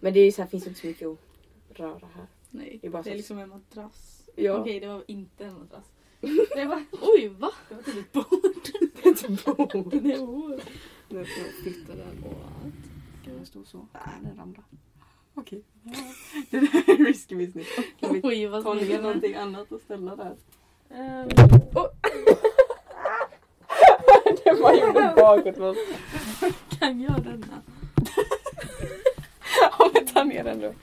Men det är ju så här, finns inte så mycket att röra här. Nej, Det är bara det är liksom en madrass. Ja. Okej, det var inte en madrass. Det var, oj va? Det var typ ett bord. Ett bord. Det är bord. Nu får jag flytta den och Kan den stå så? Nej, den ramlar. Okej. Det där är risky business. Kan vi Oj vad ta snyggt. någonting annat och ställa där? Ehm, Den bara gjorde bakåt. Kan jag denna? Om vi tar ner den då.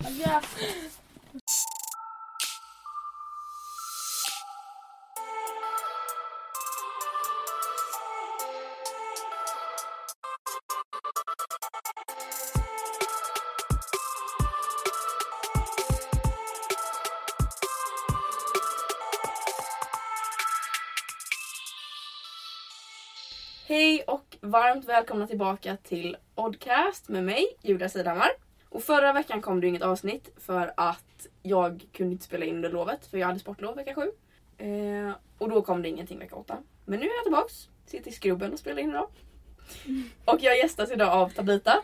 Hej och varmt välkomna tillbaka till Oddcast med mig, Julia Sidhammar. Och förra veckan kom det inget avsnitt för att jag kunde inte spela in under lovet för jag hade sportlov vecka sju. Eh, och då kom det ingenting vecka åtta. Men nu är jag tillbaks, sitter i skrubben och spelar in idag. Och jag gästas idag av Tabita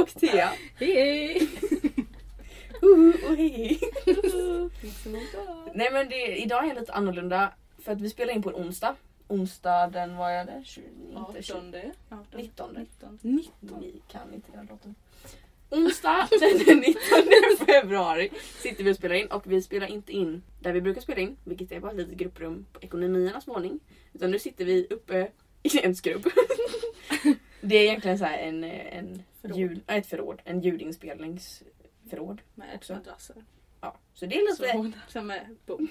och Thea. Hej hej! Och hej hej. Nej men det, idag är lite annorlunda för att vi spelar in på en onsdag. Onsdag den, vad är det? 20, inte 20, 18. 18. 19. 19. 19. Vi kan inte den datum. Onsdag den 19 februari sitter vi och spelar in och vi spelar inte in där vi brukar spela in, vilket är bara ett litet grupprum på ekonomiernas våning. Utan nu sitter vi uppe i en skrubb. Det är egentligen så här en, en Förråd. ljud, ett förråd, en ljudinspelningsförråd. Med Också. madrasser. Ja, så det är lite Så, som är bord.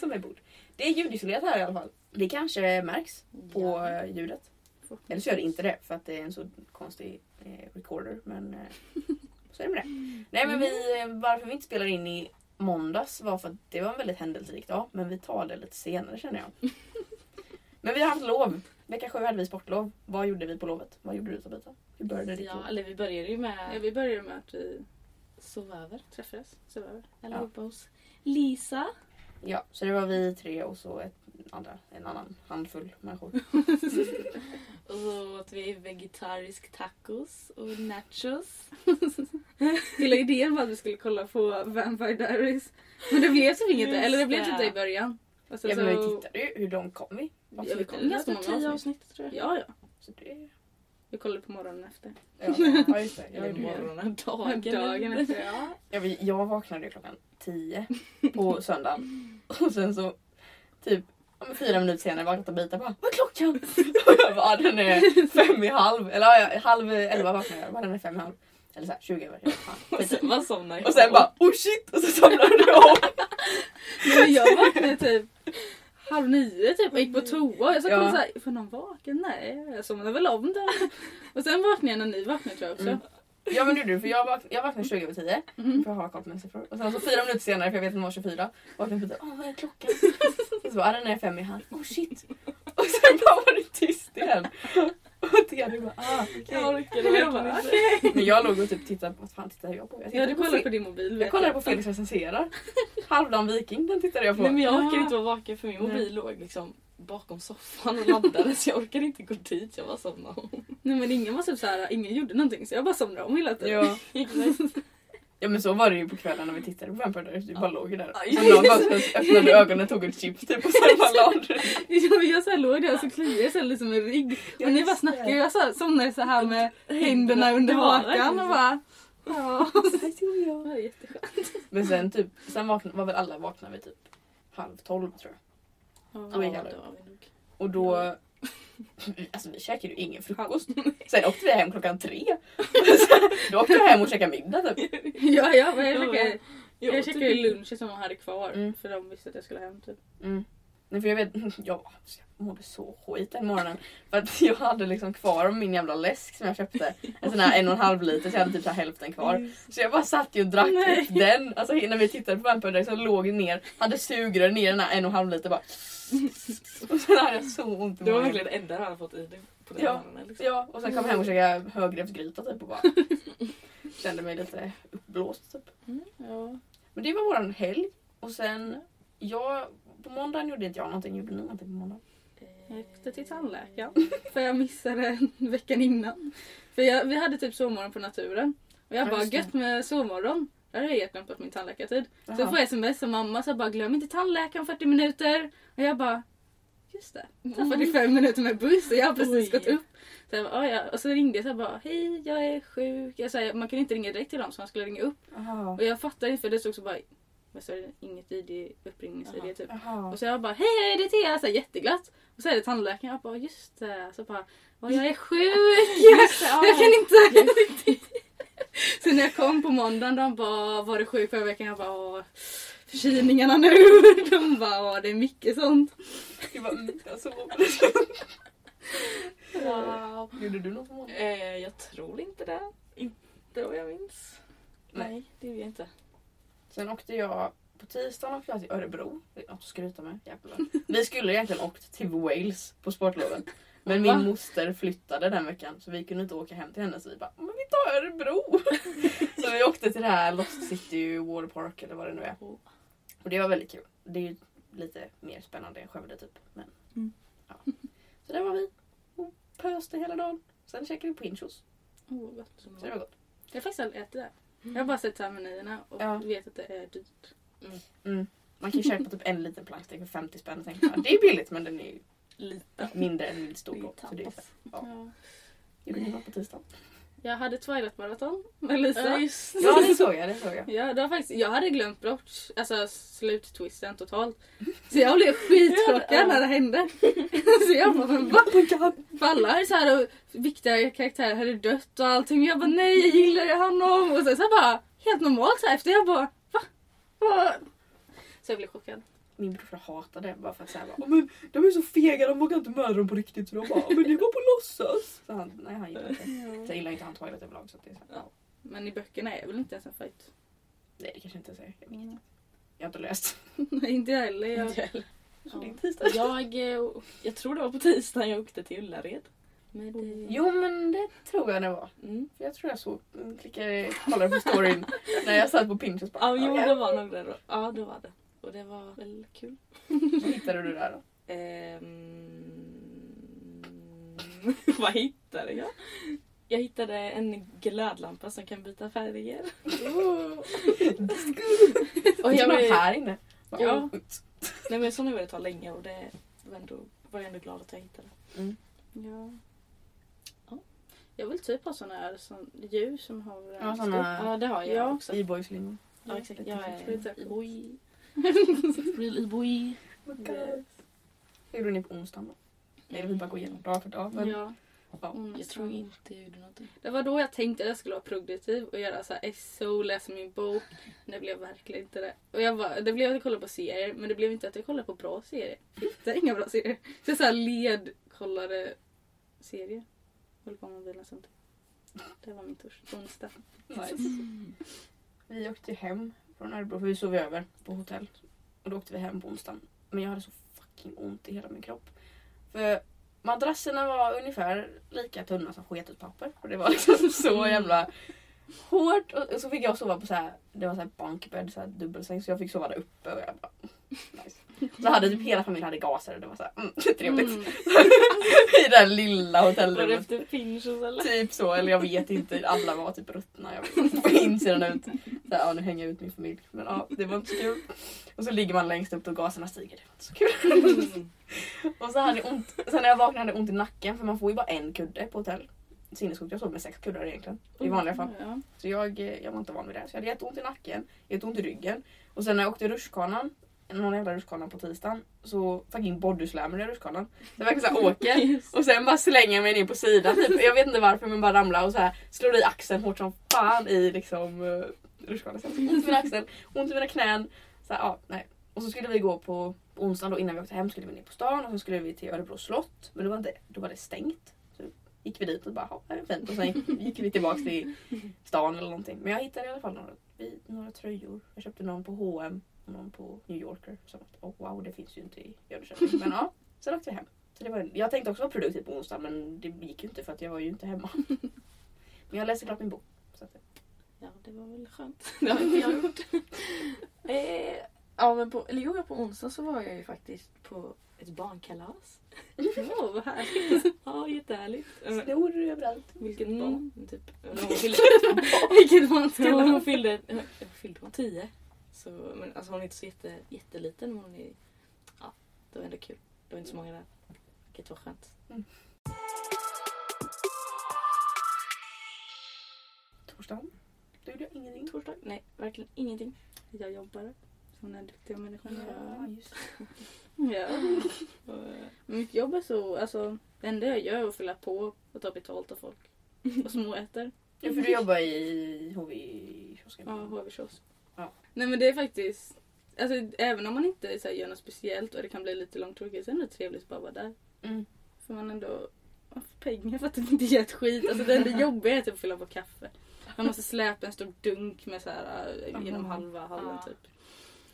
som är bord. Det är ljudisolerat här i alla fall. Det kanske märks på Ja. ljudet. Eller så gör det inte det för att det är en så konstig eh, recorder. Men eh, så är det med det. Nej men vi, varför vi inte spelar in i måndags var för att det var en väldigt händelserik dag. Men vi tar det lite senare känner jag. Men vi har haft lov. Vecka sju hade vi sportlov. Vad gjorde vi på lovet? Vad gjorde du Tabita? Hur började ditt Ja, lov? eller vi började ju med Ja, vi började med att vi sova över. träffades. Sov över. Eller Ja. hos Lisa. Ja, så det var vi tre och så ett andra, en annan handfull människor. Och så åt vi vegetarisk tacos och nachos. Hela idén var att vi skulle kolla på Vampire Diaries. Men det blev typ inget Just eller det blev typ det i början. Alltså, Ja men vi tittade ju. Hur långt kom vi? Ja, vi kom ganska många tio avsnitt. avsnitt tror jag. Ja, ja. Så det... Vi kollade på morgonen efter. Ja, ja just det. Jag Eller morgonen, dagen. Dagen efter, ja. Jag, jag vaknade klockan 10 på söndagen. Och sen så typ fyra minuter senare vaknade Tabita bara Vad är klockan? Och jag bara "Ah, den är fem i halv. Eller ja, halv elva vaknade jag. Bara, Den är fem i halv. Eller såhär 20 över. Och sen man somnar Och sen bara oh shit! Och så somnade du om. Men jag vaknade typ halv nio typ och gick på toa. Jag sa Ja. ja. såhär, får någon vaken? Nej, jag somnade väl om då. Och sen vaknade jag när ni vaknade tror jag också. Mm. Ja men det gjorde du för jag, vak jag vaknade 20 över 10 Mm. för att ha koll på mina siffror. Och sen så fyra minuter senare, för jag vet att den var 24, vaknade Tabita åh vad är klockan? Och så bara "Ah, den är fem i halv. Oh shit! Och sen bara var det tyst igen. Och Thea du bara ah okej. Jag bara. Men låg och typ tittade på, vad fan tittade jag på? Jag, Ja, tittade du på, kollade Fe- på din mobil. jag kollade på Felix recenserar. Halvdan viking, den tittade jag på. Nej men jag Ja. orkade inte vara vaken för min mobil låg liksom bakom soffan och laddade så jag orkade inte gå dit. Jag bara somnade. Nej men ingen var typ såhär, ingen gjorde någonting så jag bara somnade om hela tiden. ja. Ja men så var det ju på kvällen när vi tittade på Vampire Diaries. Du bara låg där. Så någon bara öppnade ögonen, tog ett chips typ och sen bara la du dig. Jag, så här låg där och så kliade jag så här liksom en rygg. Ja, Och ni bara snackade jag så här, somnade så här med händerna under hakan och bara... Ja. Det var jätteskönt. Men sen typ, sen vaknade, var väl alla vaknade vid typ halv tolv tror jag. Ja. Ja, det var vi nog. Och då Alltså vi käkade ju ingen frukost. Sen åkte vi hem klockan tre. Då åkte jag hem och käkade middag typ. Ja, ja, men jag Ja, käkade, Jag käkade typ- lunchen som de hade kvar. Mm. För de visste att jag skulle hem typ. Mm. Nej, för jag vet, jag, mådde så skit den morgonen. För att jag hade liksom kvar min jävla läsk som jag köpte. En sån här en och en halv liter så jag hade typ så hälften kvar. Så jag bara satt ju och drack Nej. upp den. Alltså när vi tittade på Vampire Diaries så låg jag ner, hade sugrör ner den här en och en halv liter bara. Och sen hade jag så ont i Det var verkligen det enda jag hade fått i på den Ja. morgonen. Liksom. Ja, och sen kom jag hem och käkade högrävsgryta typ och bara kände mig lite uppblåst typ. Ja. Men det var våran helg. Och sen, jag, på måndagen gjorde inte jag någonting. Gjorde ni någonting på måndagen? Eh, Jag åkte till tandläkaren. För jag missade veckan innan. För jag, vi hade typ sovmorgon på naturen. Och jag Ja, bara det. gött med sovmorgon. Där hade jag helt glömt bort min tandläkartid. Så Jaha. jag får sms av mamma så jag bara glöm inte tandläkaren 40 minuter. Och jag bara just det. Så 45 minuter med buss och jag har precis Oj. gått upp. Så jag bara, "Ah, ja. Och så ringde jag så bara hej jag är sjuk. Jag, sa, man kunde inte ringa direkt till dem så man skulle ringa upp. Jaha. Och jag fattade inte för det stod så bara det? Inget ID, uppringningsid typ. Jaha. Och så jag bara hej hej det är Thea, så här, jätteglatt. Och så är det tandläkaren, jag bara just det. Så bara "Åh, jag är sjuk. Just jag kan inte. så när jag kom på måndagen de bara var du sjuk förra veckan? Jag bara "Åh, förkylningarna nu. De bara "Åh, det är mycket sånt. Jag bara, mm, jag sov. Wow. Gjorde du något på måndag? Eh, jag tror inte det. Inte vad jag minns. Nej. Nej, det gjorde jag inte. Sen åkte jag på tisdagen åkte jag till Örebro. Det är något att skryta med. Jävlar. Vi skulle egentligen åkt till Wales på sportlovet. Men min moster flyttade den veckan så vi kunde inte åka hem till henne så vi bara men vi tar Örebro. så vi åkte till det här Lost City Waterpark eller vad det nu är. Och det var väldigt kul. Det är ju lite mer spännande än Skövde typ. Men, Mm. ja. Så där var vi och pöste hela dagen. Sen käkade vi pinchos. Oh. Så det var gott. Jag har faktiskt aldrig ätit det. Jag har bara sett så här menyerna och Ja. vet att det är dyrt. Mm. Man kan ju köpa typ en liten plankstek för 50 spänn. och tänka, ja, Det är billigt men den är ju Lite. mindre än min stor då. Så det är så. Ja. Ja. Gjorde ni något på tisdagen? Jag hade Twilight Marathon med Lisa. Ja, just det. Ja det såg jag. Det såg jag. Ja, det var faktiskt, jag hade glömt bort alltså, sluttwisten totalt. Så jag blev skitchockad när det hände. Så jag bara, men va? För alla så här, och viktiga karaktärer hade dött och allting. Jag bara, nej jag gillar honom. Och sen så bara, helt normalt så här efter. Jag bara, va? va? Så jag blev chockad. Min brorsa hatade det bara för att säga men de är så fega, de vågar inte med dem på riktigt. Så de bara, men det var på låtsas. Så han, nej han gillar inte det. Jag gillar inte han Twilight överlag. Så att det är så, ja. Men i böckerna är väl inte ens en fight? Nej det kanske inte är. Jag, vet inte. jag har inte läst. Nej inte jag heller. Jag... Inte heller. Ja. tisdag. Jag, eh, jag tror det var på tisdagen jag åkte till Ullared. Med, eh, Jo men det tror jag det var. Mm. För jag tror jag såg, mm, klickade, kollade på storyn när jag satt på Pinterest. Bara, Ja, jo det var nog det då. Ja, det var det. Och det var väl kul. Vad hittade du där då? Ehm, vad hittade jag? Jag hittade en glödlampa som kan byta färger. Och jag var blev- här inne. Ja. "Oj." Nej men sådana vill jag ta länge och det var, ändå, var jag ändå glad att jag hittade. Ja. Ja. Jag vill typ ha såna här som, ljus som har Ja, såna Ja det har jag Ja. också. E-boys-lingon. Ja exakt. Jag är e-boy. Real e-boy. Yes. Vad gjorde ni på onsdagen då? Nej, vill bara gå igenom dag för dag. Men, Ja. ja. Jag tror inte jag gjorde någonting. Det var då jag tänkte att jag skulle vara produktiv och göra så här SO, läsa min bok. Men det blev verkligen inte det. Och jag bara, det blev att jag kollade på serier men det blev inte att jag kollade på bra serier. Hittade inga bra serier. Så jag så här ledkollade serier. Höll på med mobilen samtidigt. Det var min tors- onsdag. Nice. Vi åkte hem från Örebro för vi sov över på hotell. Och då åkte vi hem på onsdagen. Men jag hade så fucking ont i hela min kropp. För madrasserna var ungefär lika tunna som sketutpapper. Och det var liksom så jävla hårt. Och så fick jag sova på så här, det var så här bunkbed, så här dubbelsäng. Så jag fick sova där uppe och jag bara nice. Så hade typ hela familjen hade gaser och det var så här, mm, trevligt. Mm. I det här lilla Var det hotellrummet. efter Pinchos eller? Typ så, eller jag vet inte. Alla var typ ruttna. Jag på insidan ut. Så ja, nu hänger jag ut min familj. Men ja, det var inte så kul. Och så ligger man längst upp och gaserna stiger. Det var inte så kul. Och så hade jag ont. Sen när jag vaknade hade jag ont i nacken för man får ju bara en kudde på hotell. Sinnessjukt, jag sov med sex kuddar egentligen. I vanliga fall. Så jag, eh, jag var inte van vid det. Så jag hade jätteont i nacken, jätteont i ryggen. Och sen när jag åkte rutschkanan, någon jävla rutschkana på tisdagen, så fucking bodyslammer jag rutschkanan. Jag verkligen såhär åker. Och sen bara slänger jag mig ner på sidan. Typ. Jag vet inte varför men bara ramlar och så här slår i axeln hårt som fan i liksom uh, Ont i min axel, ont i mina knän. Så här, ja, nej. Och så skulle vi gå på, på onsdagen då innan vi åkte hem skulle vi ner på stan och så skulle vi till Örebro slott. Men då var, inte, då var det stängt. Så gick vi dit och bara, ja det är fint. Och sen gick, gick vi tillbaka till stan eller någonting. Men jag hittade i alla fall några, vi- några tröjor. Jag köpte någon på H&M och någon på New Yorker. Så oh, wow det finns ju inte i Jönköping. Men ja, sen åkte vi hem. Så det var, jag tänkte också vara produktiv på onsdag men det gick ju inte för att jag var ju inte hemma. Men jag läste klart min bok. Ja, det var väl skönt. Det har inte jag gjort. eh, ja, men på, eller jo, på onsdag så var jag ju faktiskt på ett barnkalas. Åh, vad härligt. Ja, jättehärligt. Eh, Snor överallt. Vilket Mm. barn? Typ, hon fyllde, Vilket man ska hon fyllde, fyllde hon tio. Så, men alltså hon är inte så jätte, jätteliten men hon är, ja, det var ändå kul. Det var inte så många där. Vilket var skönt. Torsdagen. Du gjorde ingenting. Torsdag? Nej, verkligen ingenting. Jag jobbar som den duktiga människan Ja, är. just Ja. Eh, Mitt jobb är så, alltså det enda jag gör är att fylla på och ta betalt av folk. Och småäter. Ja, för du jobbar i HV-kiosken. Ja, HV-kiosk. Ja. Nej men det är faktiskt, alltså även om man inte så här, gör något speciellt och det kan bli lite långtråkigt så är det ändå trevligt att bara vara där. Mm. För man ändå man får pengar för att det inte gör ett skit. Alltså det enda jobbiga är typ att fylla på kaffe. Man måste släpa en stor dunk med så här äh, genom halva hallen Ja. typ.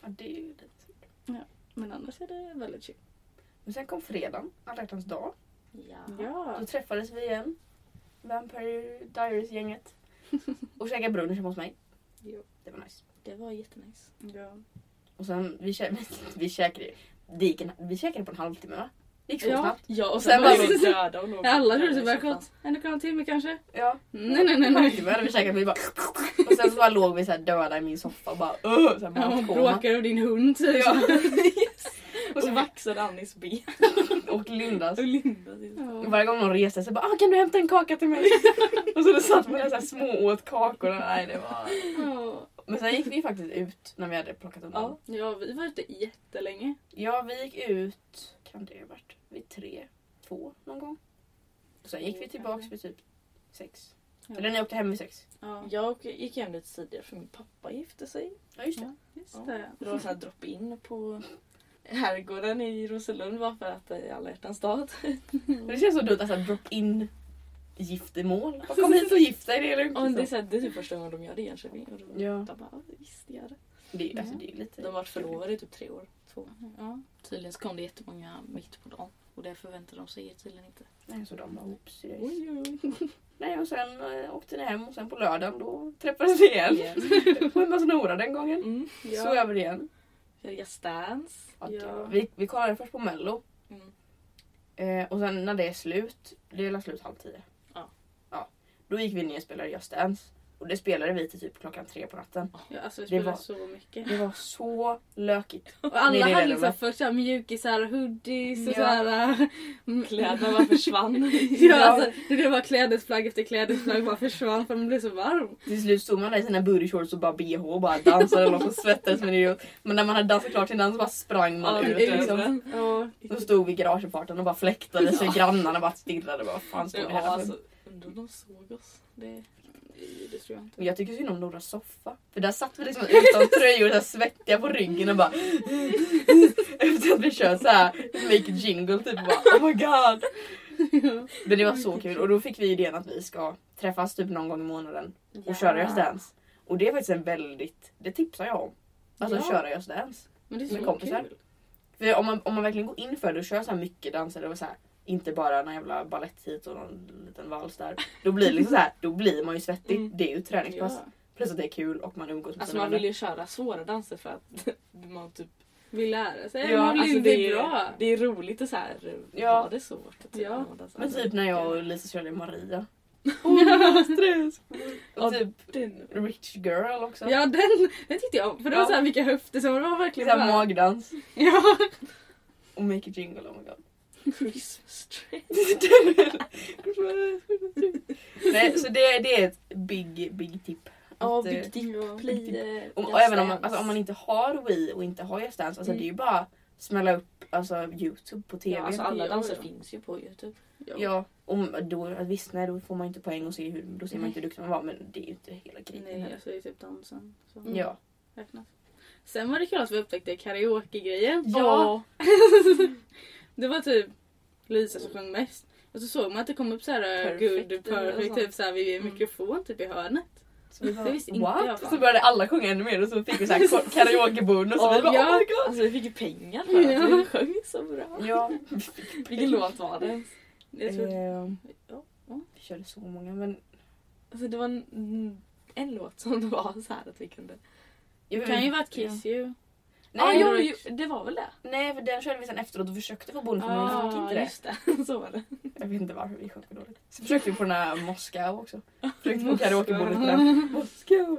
Ja, det är ju lite Men annars är det väldigt chill. Men sen kom fredagen, alla hjärtans dag. ja. Ja. Då träffades vi igen. Vampire Diaries-gänget. Och käkade brunch hemma hos mig. Jo. Det var nice. Det var jättenice. Ja. Och sen, vi, kä- vi käkade det gick en, vi käkade på en halvtimme va? Det gick så Ja. snabbt. Ja, och sen sen var vi vi döda och låg Alla trodde det var gått en och en halv timme kanske. Ja. Nej nej nej nej. halvtimme hade vi käkat vi bara Och sen så bara låg vi så döda i min soffa och bara uh, så här, Ja, hon bråkar av din hund typ. Ja. Och så vaxade Annis ben. Och Lindas. Och Linda. Och Ja. varje gång någon reste sig bara ah, kan du hämta en kaka till mig? och så då satt man där så här små åt kakorna. Nej, det var... Ja. Men sen gick vi faktiskt ut när vi hade plockat undan. Ja. ja, vi var ute jättelänge. Ja, vi gick ut, kan det ha varit vid tre, två någon gång. Sen gick vi tillbaks vid typ sex. Ja. Eller ni åkte hem vid sex. Ja, Jag gick hem lite tidigare för min pappa gifte sig. Ja, just det. ja just Ja. det. Det var så här drop-in på herrgården i Roselund bara för att det är alla hjärtans dag. Men det känns så dumt, alltså drop-in giftermål. Kom hit och gift dig, det är lugnt. Ja, men det, är så här, det är typ första gången de gör det i Enköping. Och då, Ja. de bara, "Ja, visst gör det. Det, är- alltså, det är lite... De har varit förlovade i typ tre år. Två. Ja. Tydligen så kom det jättemånga mitt på dagen. Och det förväntade de sig tydligen inte. Nej, så de bara oops. det är- Oj, oj. Nej, och sen äh, åkte ni hem och sen på lördagen då träffades vi igen. Igen. På hemma hos Nora den gången. Mm. Ja. Så över igen. Stans. Att, Ja. ja. vi, vi kollade först på mello. Mm. Eh, och sen när det är slut, det är slut halv tio. Ja. ja. Då gick vi ner och spelade Just Dance. Och det spelade vi till typ klockan tre på natten. Ja, alltså vi Det spelade var- så mycket. Det var så lökigt. Och alla hade liksom först såhär mjukisar och hoodies och Ja. såhär. Kläderna bara försvann. Ja, alltså, det var klädesplagg efter klädesplagg bara försvann för man blev så varm. Till slut stod man där i sina booty shorts och bara bh och bara dansade och svettades som en idiot. Men när man hade dansat klart sin dans så bara sprang man Ja, ut. Liksom. Ja. Då stod vi i garageparten och bara fläktade så grannarna bara stirrade. Vad fan står ni Ja, här för? alltså, undrar om de såg oss. Det... Det tror jag inte. Jag tycker synd om Noras soffa. För där satt vi liksom utan tröjor och så svettiga på ryggen och bara... Efter att vi kört så här make jingle typ bara oh my god. Men det var så kul och då fick vi idén att vi ska träffas typ någon gång i månaden och köra Just Dance. Och det är faktiskt en väldigt, det tipsar jag om. Alltså Ja. köra Just Dance. Men det är Med så kompisar. kul. För om man, om man verkligen går in för det och kör så här mycket danser och så här, inte bara en jävla ballett hit och någon liten vals där. Då blir det liksom så här, då blir man ju svettig. Mm. Det är ju ett träningspass. Ja. Plus att det är kul och man umgås med Alltså man vill ju köra svåra danser för att man typ... Vill lära sig. Ja, man blir alltså det är bra. det är roligt att så här, Ja. ha det svårt. Typ, Ja. Men typ när jag och Lisa körde Maria. Åh, stress! Ja, Och typ Den, Rich Girl också. Ja den, den tyckte jag om. För det var Ja. så här mycket höfter så det var verkligen Såhär magdans. Ja. Och Make a Jingle, oh my god. Christmas tree. Nej, så det, det är ett big, big tip. Ja, eh, Big Dip Ja. Play. eh, Och, och även om man, alltså, om man inte har Wii och inte har Just Dance, alltså Mm. det är ju bara smälla upp alltså, Youtube på TV. Ja, alltså alla Ja, danser ja. finns ju på Youtube. Ja, och då, visst nej, då får man inte poäng och se hur, då ser man inte hur duktig man var men det är ju inte hela grejen Nej, heller. alltså det är typ dansen. Så Mm. Ja. räknas. Sen var det kul att vi upptäckte karaoke-grejen. Ja. Det var typ Lisa som sjöng mest. Och så såg man att det kom upp så här Perfect good eller perfect typ så här vid Mm. mikrofon typ i hörnet. Så vi bara, Det visste inte what? jag Och fan. så började alla sjunga ännu mer och så fick vi så här ko- karaokebonus och vi bara Ja. oh my god. Alltså vi fick ju pengar för att Ja. vi sjöng så bra. Ja. Vilken låt var det? Jag tror, Ehm, ja. vi körde så många men... Alltså det var en, en låt som det var så här att vi kunde... Jag det kan ju vara ett Kiss You. Ja, Nej, jo, men- jo, det var väl det? nej för den körde vi sen efteråt och försökte få bonus men vi fick inte det. just det. Så var det. Jag vet inte varför vi sjöng för dåligt. Så försökte vi på den här Moskau också. Försökte få karaokebordet på den. Moskau.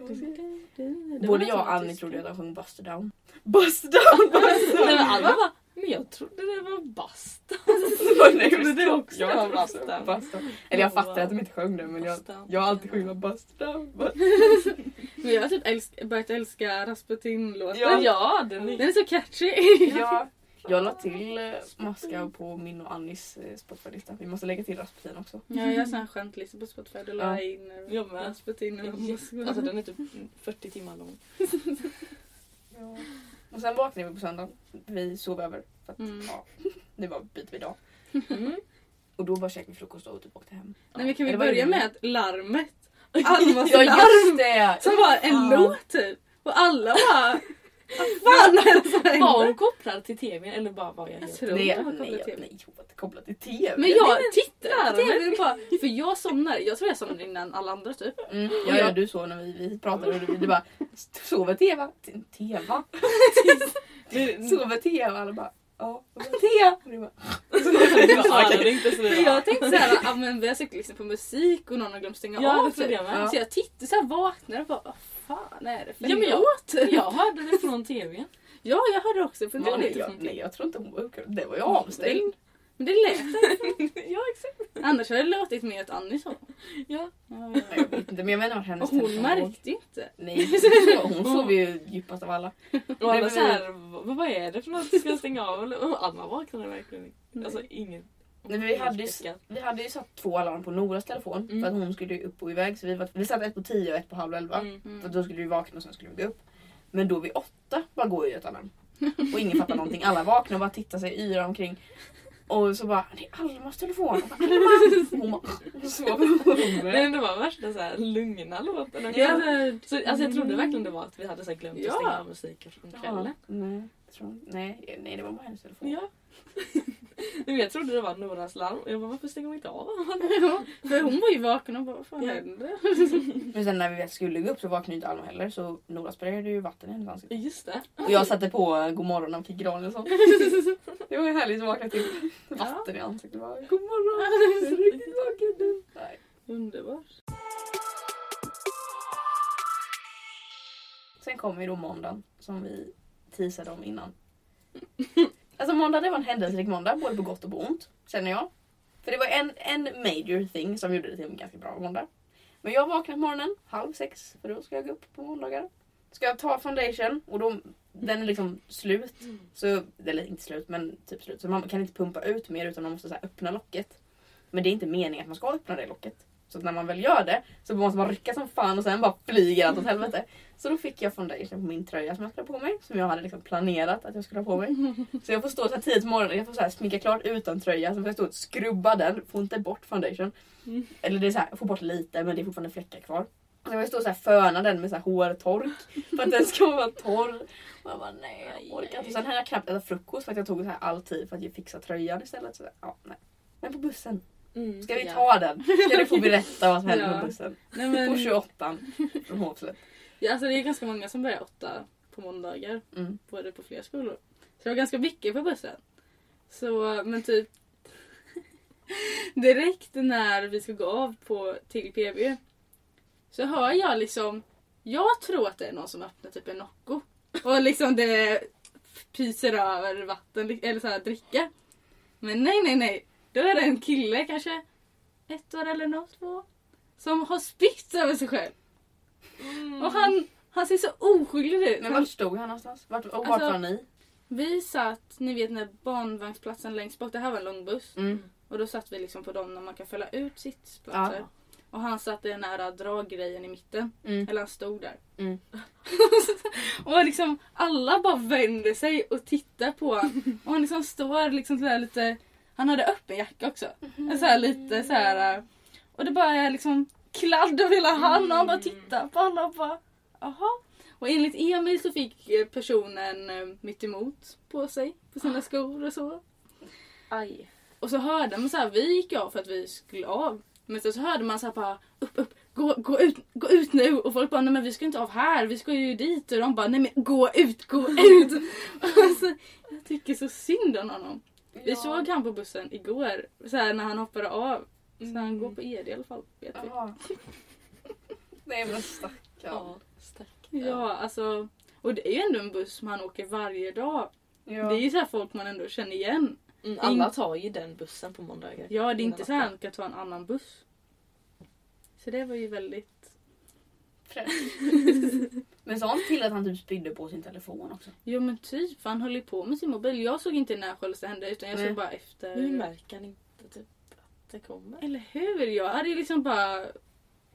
Både jag och Annie trodde att han sjöng Buster Down. Buster Down! Nej, men Down! alla bara, men jag trodde det var basta. Nej, trodde det också jag var. Buster. Eller jag fattar att de inte sjöng det men jag, jag har alltid sjungit. Buster Men jag har typ älsk, börjat älska Rasputin-låten. Ja. Ja, den är... Den är så catchy. Ja, jag la till eh, Moskau på min och Annis eh, Spotify-lista. Vi måste lägga till Rasputin också. Ja, jag har sån här skämtlista på Spotify. Då la Ja. jag in eh, Jag med. Rasputin och Moskva. Alltså den är typ 40 timmar lång. Och sen vaknade vi på söndagen. Vi sov över. Att, Mm. ja, det var bit vid dag. Mm. Och då bara käkade vi frukost och typ åkte hem. Nej men kan vi Eller börja med att larmet. Almas Ja larm. just det! Som var en Fan. låt typ. Och alla bara... Vad fan som Var hon kopplad till tvn eller bara var jag Jag tror Nej, det var nej, till nej, nej, hon var inte kopplad till TV. Men jag tittade på tvn bara, för jag somnade. Jag tror jag somnade innan alla andra typ. Mm, ja, ja, du såg när vi, vi pratade och du, du bara sover Teva? T- Teva? Sover Teva? Alla bara ja. Inte så För det jag tänkte såhär, ah, men vi har säkert lyssnat på musik och någon har glömt stänga Ja, av. det jag med. Ja. Så jag tittade såhär, vaknade och bara, vad fan är det för Ja, men jag- låt? Jag hörde det från tvn. Ja, jag hörde också. För Nej, det, nej, lät, jag, nej jag tror inte hon var uppkörd. Det var ju avstängd. Men det lät. ja exakt. Annars hade det låtit mer åt Annie så. Ja. Ja, Nej, Jag vet inte men jag inte vart hennes Och hon märkte ju inte. Nej, hon sov ju djupast av alla. Och alla såhär, vad, vad är det för något? Ska jag stänga av? eller?" Och Alma vaknade verkligen Alltså ingen... Nej, vi, hade ju, vi hade ju satt två alarm på Noras telefon Mm. för att hon skulle ju upp och iväg. Så vi, var, vi satte ett på tio och ett på halv elva. Mm. Mm. För då skulle vi vakna och sen skulle vi gå upp. Men då vid åtta bara går ju ett alarm. Och ingen fattar någonting. Alla vaknar och bara tittar sig yra omkring. Och så bara, det är Almas telefon. Och bara, Alma! Och Hon bara, sover. Det var värsta såhär lugna låten. Ja, Så, alltså jag trodde verkligen det var att vi hade så här glömt Ja. att stänga av musiken från Ja, kvällen. nej, tror, nej, nej, det var bara hennes telefon. Ja. Jag trodde det var Noras larm och jag bara varför stänger hon inte av? Ja, för hon var ju vaken och bara, vad fan Ja. händer? Men sen när vi väl skulle gå upp så vaknade inte Alma heller så Nora sprayade ju vatten i hennes ansikte. Just det. Och jag satte på eh, God morgon av Kikki Danielsson. Det var ju härligt att vakna till vatten i ansiktet. Bara, God morgon! Jag är riktigt vaken nu. Nej. Underbart. Sen kommer ju då måndagen som vi teasade om innan. Alltså måndag det var en händelserik måndag både på gott och på ont. Känner jag. För det var en, en major thing som gjorde det till en ganska bra måndag. Men jag vaknade på morgonen halv sex för då ska jag gå upp på måndagar. Ska jag ta foundation och då, den är liksom slut. Så, eller inte slut men typ slut. Så man kan inte pumpa ut mer utan man måste så här öppna locket. Men det är inte meningen att man ska öppna det locket. Så när man väl gör det så måste man rycka som fan och sen bara flyger allt åt helvete. Så då fick jag foundation på min tröja som jag skulle ha på mig. Som jag hade liksom planerat att jag skulle ha på mig. Så jag får stå så här tidigt på morgonen, jag får så här sminka klart utan tröja. Sen får jag stå och skrubba den, får inte bort foundation. Mm. Eller det är så här, jag får bort lite men det är fortfarande fläckar kvar. Så jag får stå och så föna den med så här hårtork. För att den ska vara torr. Och jag bara nej jag orkar inte. Sen hade jag knappt ätit frukost för att jag tog så här all tid för att fixa tröjan istället. Så, ja, nej. Men på bussen, Mm. ska vi Ja. ta den? Ska du få berätta vad som hände Ja. på bussen? Nej, men, På 28 från Hovslätt. ja, alltså, det är ganska många som börjar åtta på måndagar. Mm. Både på flera skolor. Så det var ganska mycket på bussen. Så, men typ direkt när vi ska gå av på till PB så hör jag liksom jag tror att det är någon som öppnar typ en Nocco och liksom det pyser över vatten eller så här dricka. Men nej nej nej. Då är det en kille kanske ett år eller något två som har spytt över sig själv. Mm. Och han, han ser så oskyldig ut. Men vart stod han någonstans? Vart, och vart Alltså- var ni? Vi satt, ni vet när barnvagnsplatsen längst bak, det här var en lång buss. Mm. Och då satt vi liksom på dem när man kan fälla ut sittplatser. Ja. Och han satt i den här draggrejen i mitten. Mm. Eller han stod där. Mm. och liksom alla bara vänder sig och tittar på honom. Och han liksom står liksom sådär lite... Han hade öppen jacka också. Så här lite så här. äh, Och det bara är liksom kladd över hela han och han bara tittar på alla och bara Jaha. Och enligt Emil så fick eh, personen eh, mitt emot på sig. På sina skor och så. Aj. Och så hörde man så här, vi gick av för att vi skulle av. Men så, så hörde man så här bara upp, upp, gå, gå, ut, gå ut nu och folk bara nej men vi ska inte av här, vi ska ju dit och de bara nej men gå ut, gå ut. alltså, jag tycker så synd om honom. Vi Ja. såg han på bussen igår, så här, när han hoppade av. Så Mm. han går på ED i alla fall. Vet vi. Nej men stackarn. Ja, stack. Ja, alltså. Och det är ju ändå en buss som han åker varje dag. Ja. Det är ju så här folk man ändå känner igen. Mm, alla tar ju den bussen på måndagar. Ja, det är inte så här Innan han kan ta en annan buss. Så det var ju väldigt... Fräscht. Men sa han till att han typ spydde på sin telefon också? Jo men typ, för han höll ju på med sin mobil. Jag såg inte när själva hände utan jag Nej. såg bara efter. Hur märker han inte typ att det kommer? Eller hur? Jag hade ju liksom bara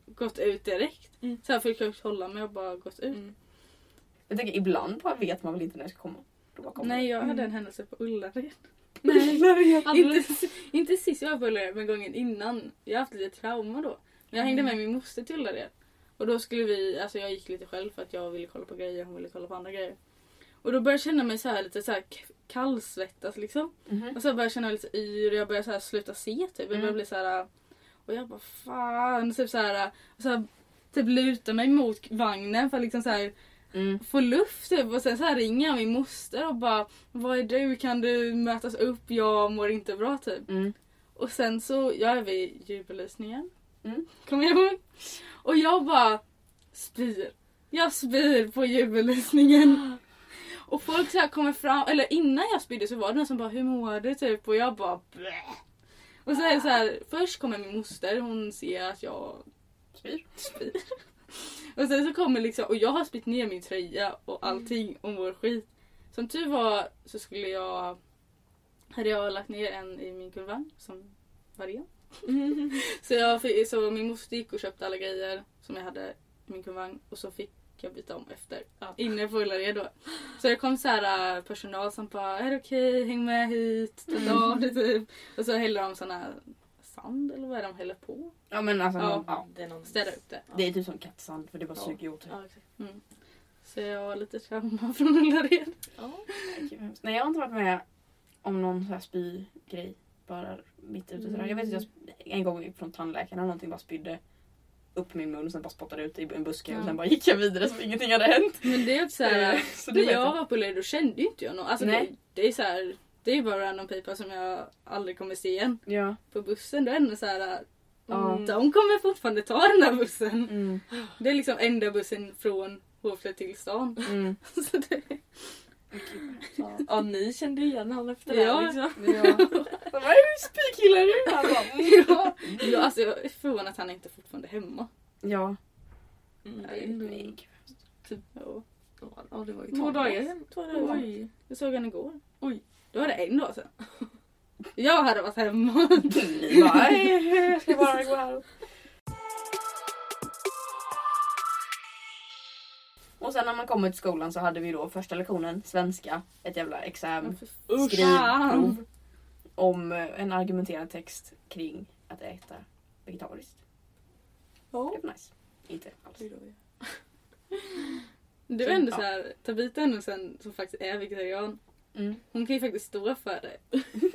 gått ut direkt. Mm. Så här försökt hålla mig och bara gått ut. Mm. Jag tänker ibland bara vet man väl inte när det ska komma. Nej, jag hade Mm. en händelse på Ullared. Nej. inte, inte sist jag var på Ullared men gången innan. Jag har haft lite trauma då. Men jag hängde med min moster till Ullared. Och då skulle vi, alltså jag gick lite själv för att jag ville kolla på grejer hon ville kolla på andra grejer. Och då började jag känna mig så här lite så här kallsvettas liksom. Mhm. Och så började jag känna mig lite yr och jag började så här sluta se typ. Jag började Mm. bli så här. Och jag bara fan. Typ så här, och så här typ luta mig mot vagnen för att liksom så här Mm. få luft typ. Och sen så här ringer jag min moster och bara Vad är du? Kan du mötas upp? Jag mår inte bra typ. Mm. Och sen så gör vi ljudbelysningen. Mm. Kommer jag ihåg? Och jag bara spyr. Jag spyr på ljudbelysningen. Och folk så här kommer fram, eller innan jag spydde så var det någon som bara hur mår du typ? Och jag bara Blä. Och så är det så här, först kommer min moster, hon ser att jag Spyr. spyr. Och sen så kommer liksom, och jag har spytt ner min tröja och allting och mår skit. Som tur var så skulle jag, hade jag lagt ner en i min kurvagn som var ren. Så, jag, fick- så min moster gick och köpte alla grejer som jag hade i min kuvang och så fick jag byta om efter. Ja. Inne på Ullared då. Så det kom så här äh, personal som bara är det okej, häng med hit, ta av det typ. Och så häller de sån här sand eller vad är det de häller på? Ja men alltså, Ja. ja. Det är någon... Städa upp det. Det är typ som kattsand för det bara Ja. suger åt. Ja, exakt. Mm. Så jag har lite trauma från Ullared. Ja. Nej jag har inte varit med om någon så här spygrej bara mitt ute sådär. Jag vet att jag sp- en gång från tandläkaren och någonting bara spydde upp min mun och sen bara spottade ut i en buske och Ja. sen bara gick jag vidare som ingenting hade hänt. Men det är också så här, Eh, så det när jag var på Ullared då kände ju inte jag någon. Alltså det, Nej. det är så här, det är bara random people som jag aldrig kommer se igen. Ja. På bussen då är det så här, Ja. mm, de kommer fortfarande ta den här bussen. Mm. Det är liksom enda bussen från Hovslätt till stan. Mm. Så det, Ja. ja, ni kände igen honom efter Ja. det liksom. Ja. Vad är det spykillar du? Han bara, mm. ja, ja, alltså jag är förvånad att han inte är fortfarande hemma. Ja. Mm, det Nej, är nej. Ja. Ja, det var ju Två dagar sedan. Två dagar. Oj. Jag såg han igår. Oj. Då var det en dag sedan. Jag hade varit hemma. "Nej, jag ska bara gå här. Och sen när man kommer till skolan så hade vi då första lektionen svenska, ett jävla exam, skrivprov om eh, en argumenterad text kring att äta vegetariskt. Ja. Det var nice. Inte alls. Du är ändå så här, Tabita är ändå sen som faktiskt är vegetarian. Mm. Hon kan ju faktiskt stå för det.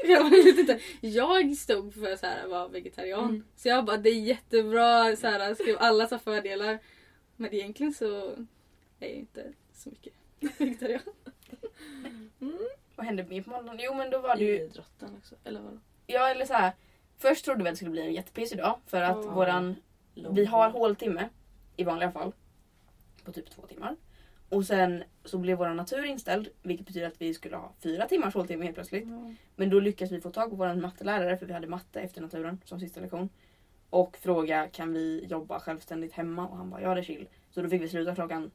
jag vet inte. Jag stod för att vara vegetarian. Mm. Så jag bara det är jättebra, så här, skrev alla så fördelar. Men egentligen så är jag inte så mycket vegetarian. Vad hände mer på måndagen? Jo men då var det ju Idrotten också. Eller vadå? Ja eller så här. Först trodde vi att det skulle bli en jättepissig dag för att Ja. våran, vi har håltimme i vanliga fall på typ två timmar. Och sen så blev vår natur inställd vilket betyder att vi skulle ha fyra timmars håltimme helt plötsligt. Men då lyckades vi få tag på vår mattelärare för vi hade matte efter naturen som sista lektion. Och fråga kan vi jobba självständigt hemma och han bara ja det är chill. Så då fick vi sluta klockan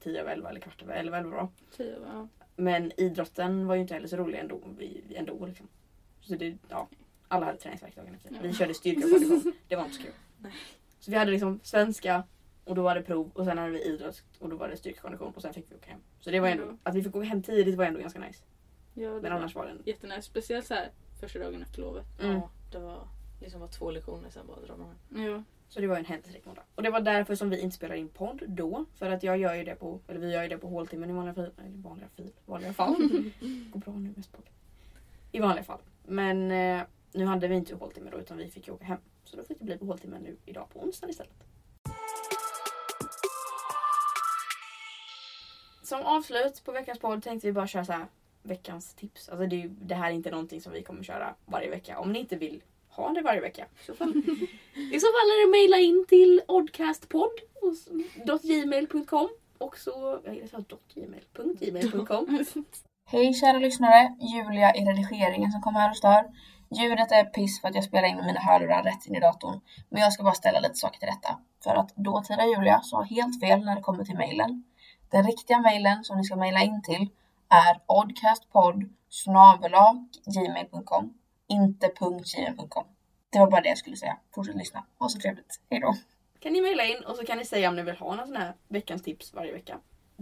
10 över 11 eller kvart över 11 eller vad det var. Tio, ja. Men idrotten var ju inte heller så rolig ändå. Ändå liksom. Så det, ja, alla hade träningsvärk dagen efter. Vi körde styrka och kondition. Det var inte så kul. Nej. Så vi hade liksom svenska och då var det prov och sen hade vi idrott och då var det styrka och sen fick vi åka hem. Så det var ändå, Ja. att vi fick åka hem tidigt var ändå ganska nice. Ja, det Men annars var det en... jättenice. Speciellt så här första dagen efter lovet. Mm. Ja, det var liksom var två lektioner sen bara drar man hem. Ja. Så det var en händelserik måndag. Och det var därför som vi inte spelade in podd då. För att jag gör ju det på, eller vi gör ju det på håltimmen i vanliga, fall. eller vanliga, fil, vanliga fall. Går bra nu med språk. I vanliga fall. Men eh, nu hade vi inte håltimme då utan vi fick ju åka hem. Så då fick det bli på håltimme nu idag på onsdagen istället. Som avslut på veckans podd tänkte vi bara köra så här, veckans tips. Alltså det, det här är inte någonting som vi kommer köra varje vecka. Om ni inte vill ha det varje vecka. I så fall, i så fall är det mejla in till oddcastpodd.gmail.com och så... Jag sa .gmail.gmail.com Hej kära lyssnare! Julia i redigeringen som kommer här och stör. Ljudet är piss för att jag spelar in med mina hörlurar rätt in i datorn. Men jag ska bara ställa lite saker till rätta. För att dåtida Julia sa helt fel när det kommer till mejlen. Den riktiga mejlen som ni ska mejla in till är oddcastpodd gmail.com inte .gmail.com. Det var bara det jag skulle säga. Fortsätt lyssna. Ha så trevligt. Hejdå! Kan ni mejla in och så kan ni säga om ni vill ha någon sån här veckans tips varje vecka.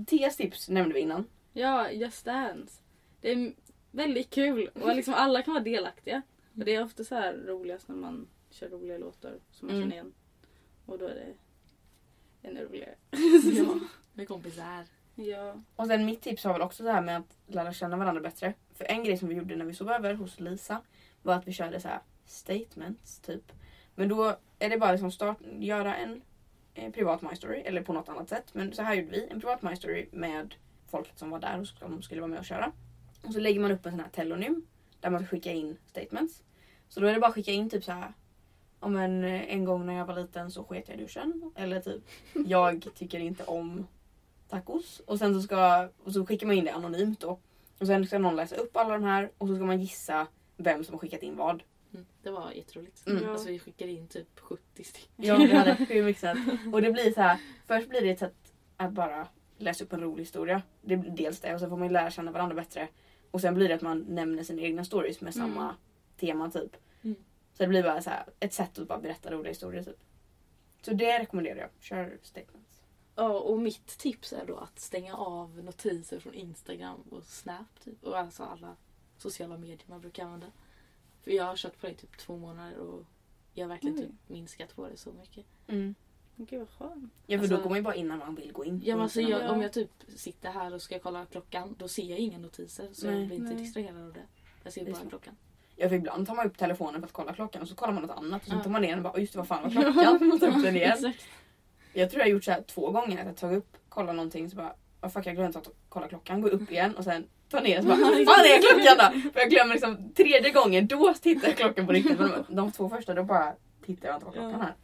Tias tips nämnde vi innan. Ja, Just Dance. Det är väldigt kul och liksom alla kan vara delaktiga. Och det är ofta så här roligast när man kör roliga låtar som man Mm. känner igen. Och då är det ännu roligare. Ja, med kompisar. Ja. Och sen mitt tips var väl också det här med att lära känna varandra bättre. För en grej som vi gjorde när vi sov över hos Lisa var att vi körde så här statements typ. Men då är det bara liksom start, göra en, eh, privat My Story eller på något annat sätt. Men så här gjorde vi. En privat My Story med folket som var där och som skulle vara med och köra. Och så lägger man upp en sån här telonym där man ska skicka in statements. Så då är det bara att skicka in typ så här. Om en, eh, en gång när jag var liten så sket jag i duschen. Eller typ jag tycker inte om tacos. Och sen så, ska, och så skickar man in det anonymt då. Och sen ska någon läsa upp alla de här och så ska man gissa vem som har skickat in vad. Mm, det var jätteroligt. Mm. Alltså, vi skickade in typ 70 stycken. Ja, vi hade hur mycket Och det blir så här. Först blir det ett sätt att bara läsa upp en rolig historia. Det blir dels det och sen får man lära känna varandra bättre. Och sen blir det att man nämner sina egna stories med samma Mm. tema typ. Mm. Så det blir bara så här, ett sätt att bara berätta roliga historier typ. Så det rekommenderar jag. Kör statements. Ja, och mitt tips är då att stänga av notiser från Instagram och Snap. Typ. Och alltså alla sociala medier man brukar använda. För jag har kört på det i typ två månader och jag har verkligen Oj. typ minskat på det så mycket. Mm. Gud vad skönt. Ja för Alltså- då går man ju bara in när man vill gå in. Ja, men alltså, jag, Ja. om jag typ sitter här och ska kolla klockan då ser jag inga notiser så Nej. jag blir inte Nej. distraherad av det. Jag ser Det bara klockan. Ja för ibland tar man upp telefonen för att kolla klockan och så kollar man något annat och så Ja. tar man ner den och bara "Oj, just det, vad fan var klockan? Och tar upp den igen. Jag tror jag har gjort så här två gånger att jag tagit upp, kollar någonting så bara oh, fuck jag glömde att kolla klockan, går upp igen och sen tar ner den så bara fan är klockan då? För jag glömmer liksom tredje gången då tittar jag klockan på riktigt men de två första då bara tittar jag inte på klockan Ja. här.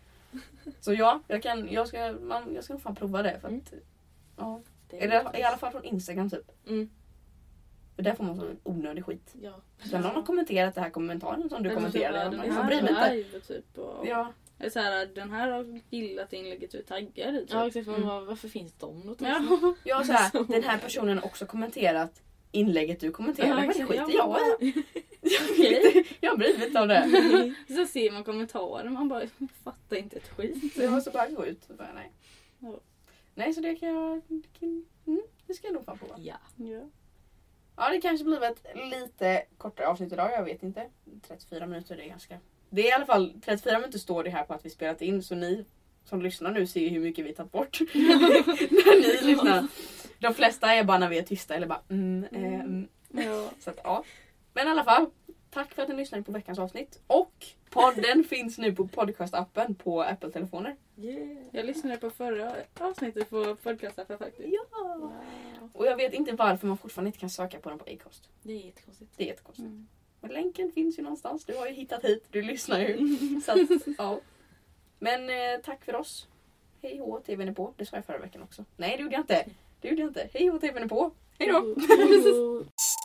Så ja, jag, kan, jag, ska, man, jag ska nog fan prova det. För att, ja. Det Eller i alla fall från Instagram typ. Mm. För där får man sån onödig skit. Ja. Sen någon har kommenterat det här kommentaren som du Eller kommenterade. typ, Den Jag här bryr mig är inte. typ. Och, Ja, Eller så här, den här har gillat inlägget taggar i. Typ. Ja exakt, man Mm. varför finns de notiserna? Ja. jag så här, den här personen har också kommenterat inlägget du kommenterade. Ja, men det skiter Ja, jag i. Jag bryr mig inte om det. Så ser man kommentarer man bara fattar inte ett skit. Så jag måste bara gå ut och bara nej. Ja. Nej så det kan jag... det kan- Mm, det ska jag nog fan prova. Ja. Ja. Ja det kanske blir ett lite kortare avsnitt idag, jag vet inte. 34 minuter det är ganska... Det är i alla fall 34 minuter står det här på att vi spelat in så ni som lyssnar nu ser ju hur mycket vi tagit bort. när ni lyssnar. De flesta är bara när vi är tysta eller bara mm, mm. Ja. Så att ja. Men i alla fall. Tack för att ni lyssnade på veckans avsnitt. Och podden finns nu på podcastappen på Apple-telefoner. Yeah. Jag lyssnade på förra avsnittet på podcastappen faktiskt. Ja! Wow. Och jag vet inte varför man fortfarande inte kan söka på den på Acast. Det är jättekonstigt. Det är jättekonstigt. Mm. Men länken finns ju någonstans. Du har ju hittat hit. Du lyssnar ju. Så att, ja. Men eh, tack för oss. Hej hå, tvn är på. Det sa jag förra veckan också. Nej, det gjorde jag inte. Det gjorde jag inte. Hej hå, tvn är på. Hej då! Hejdå.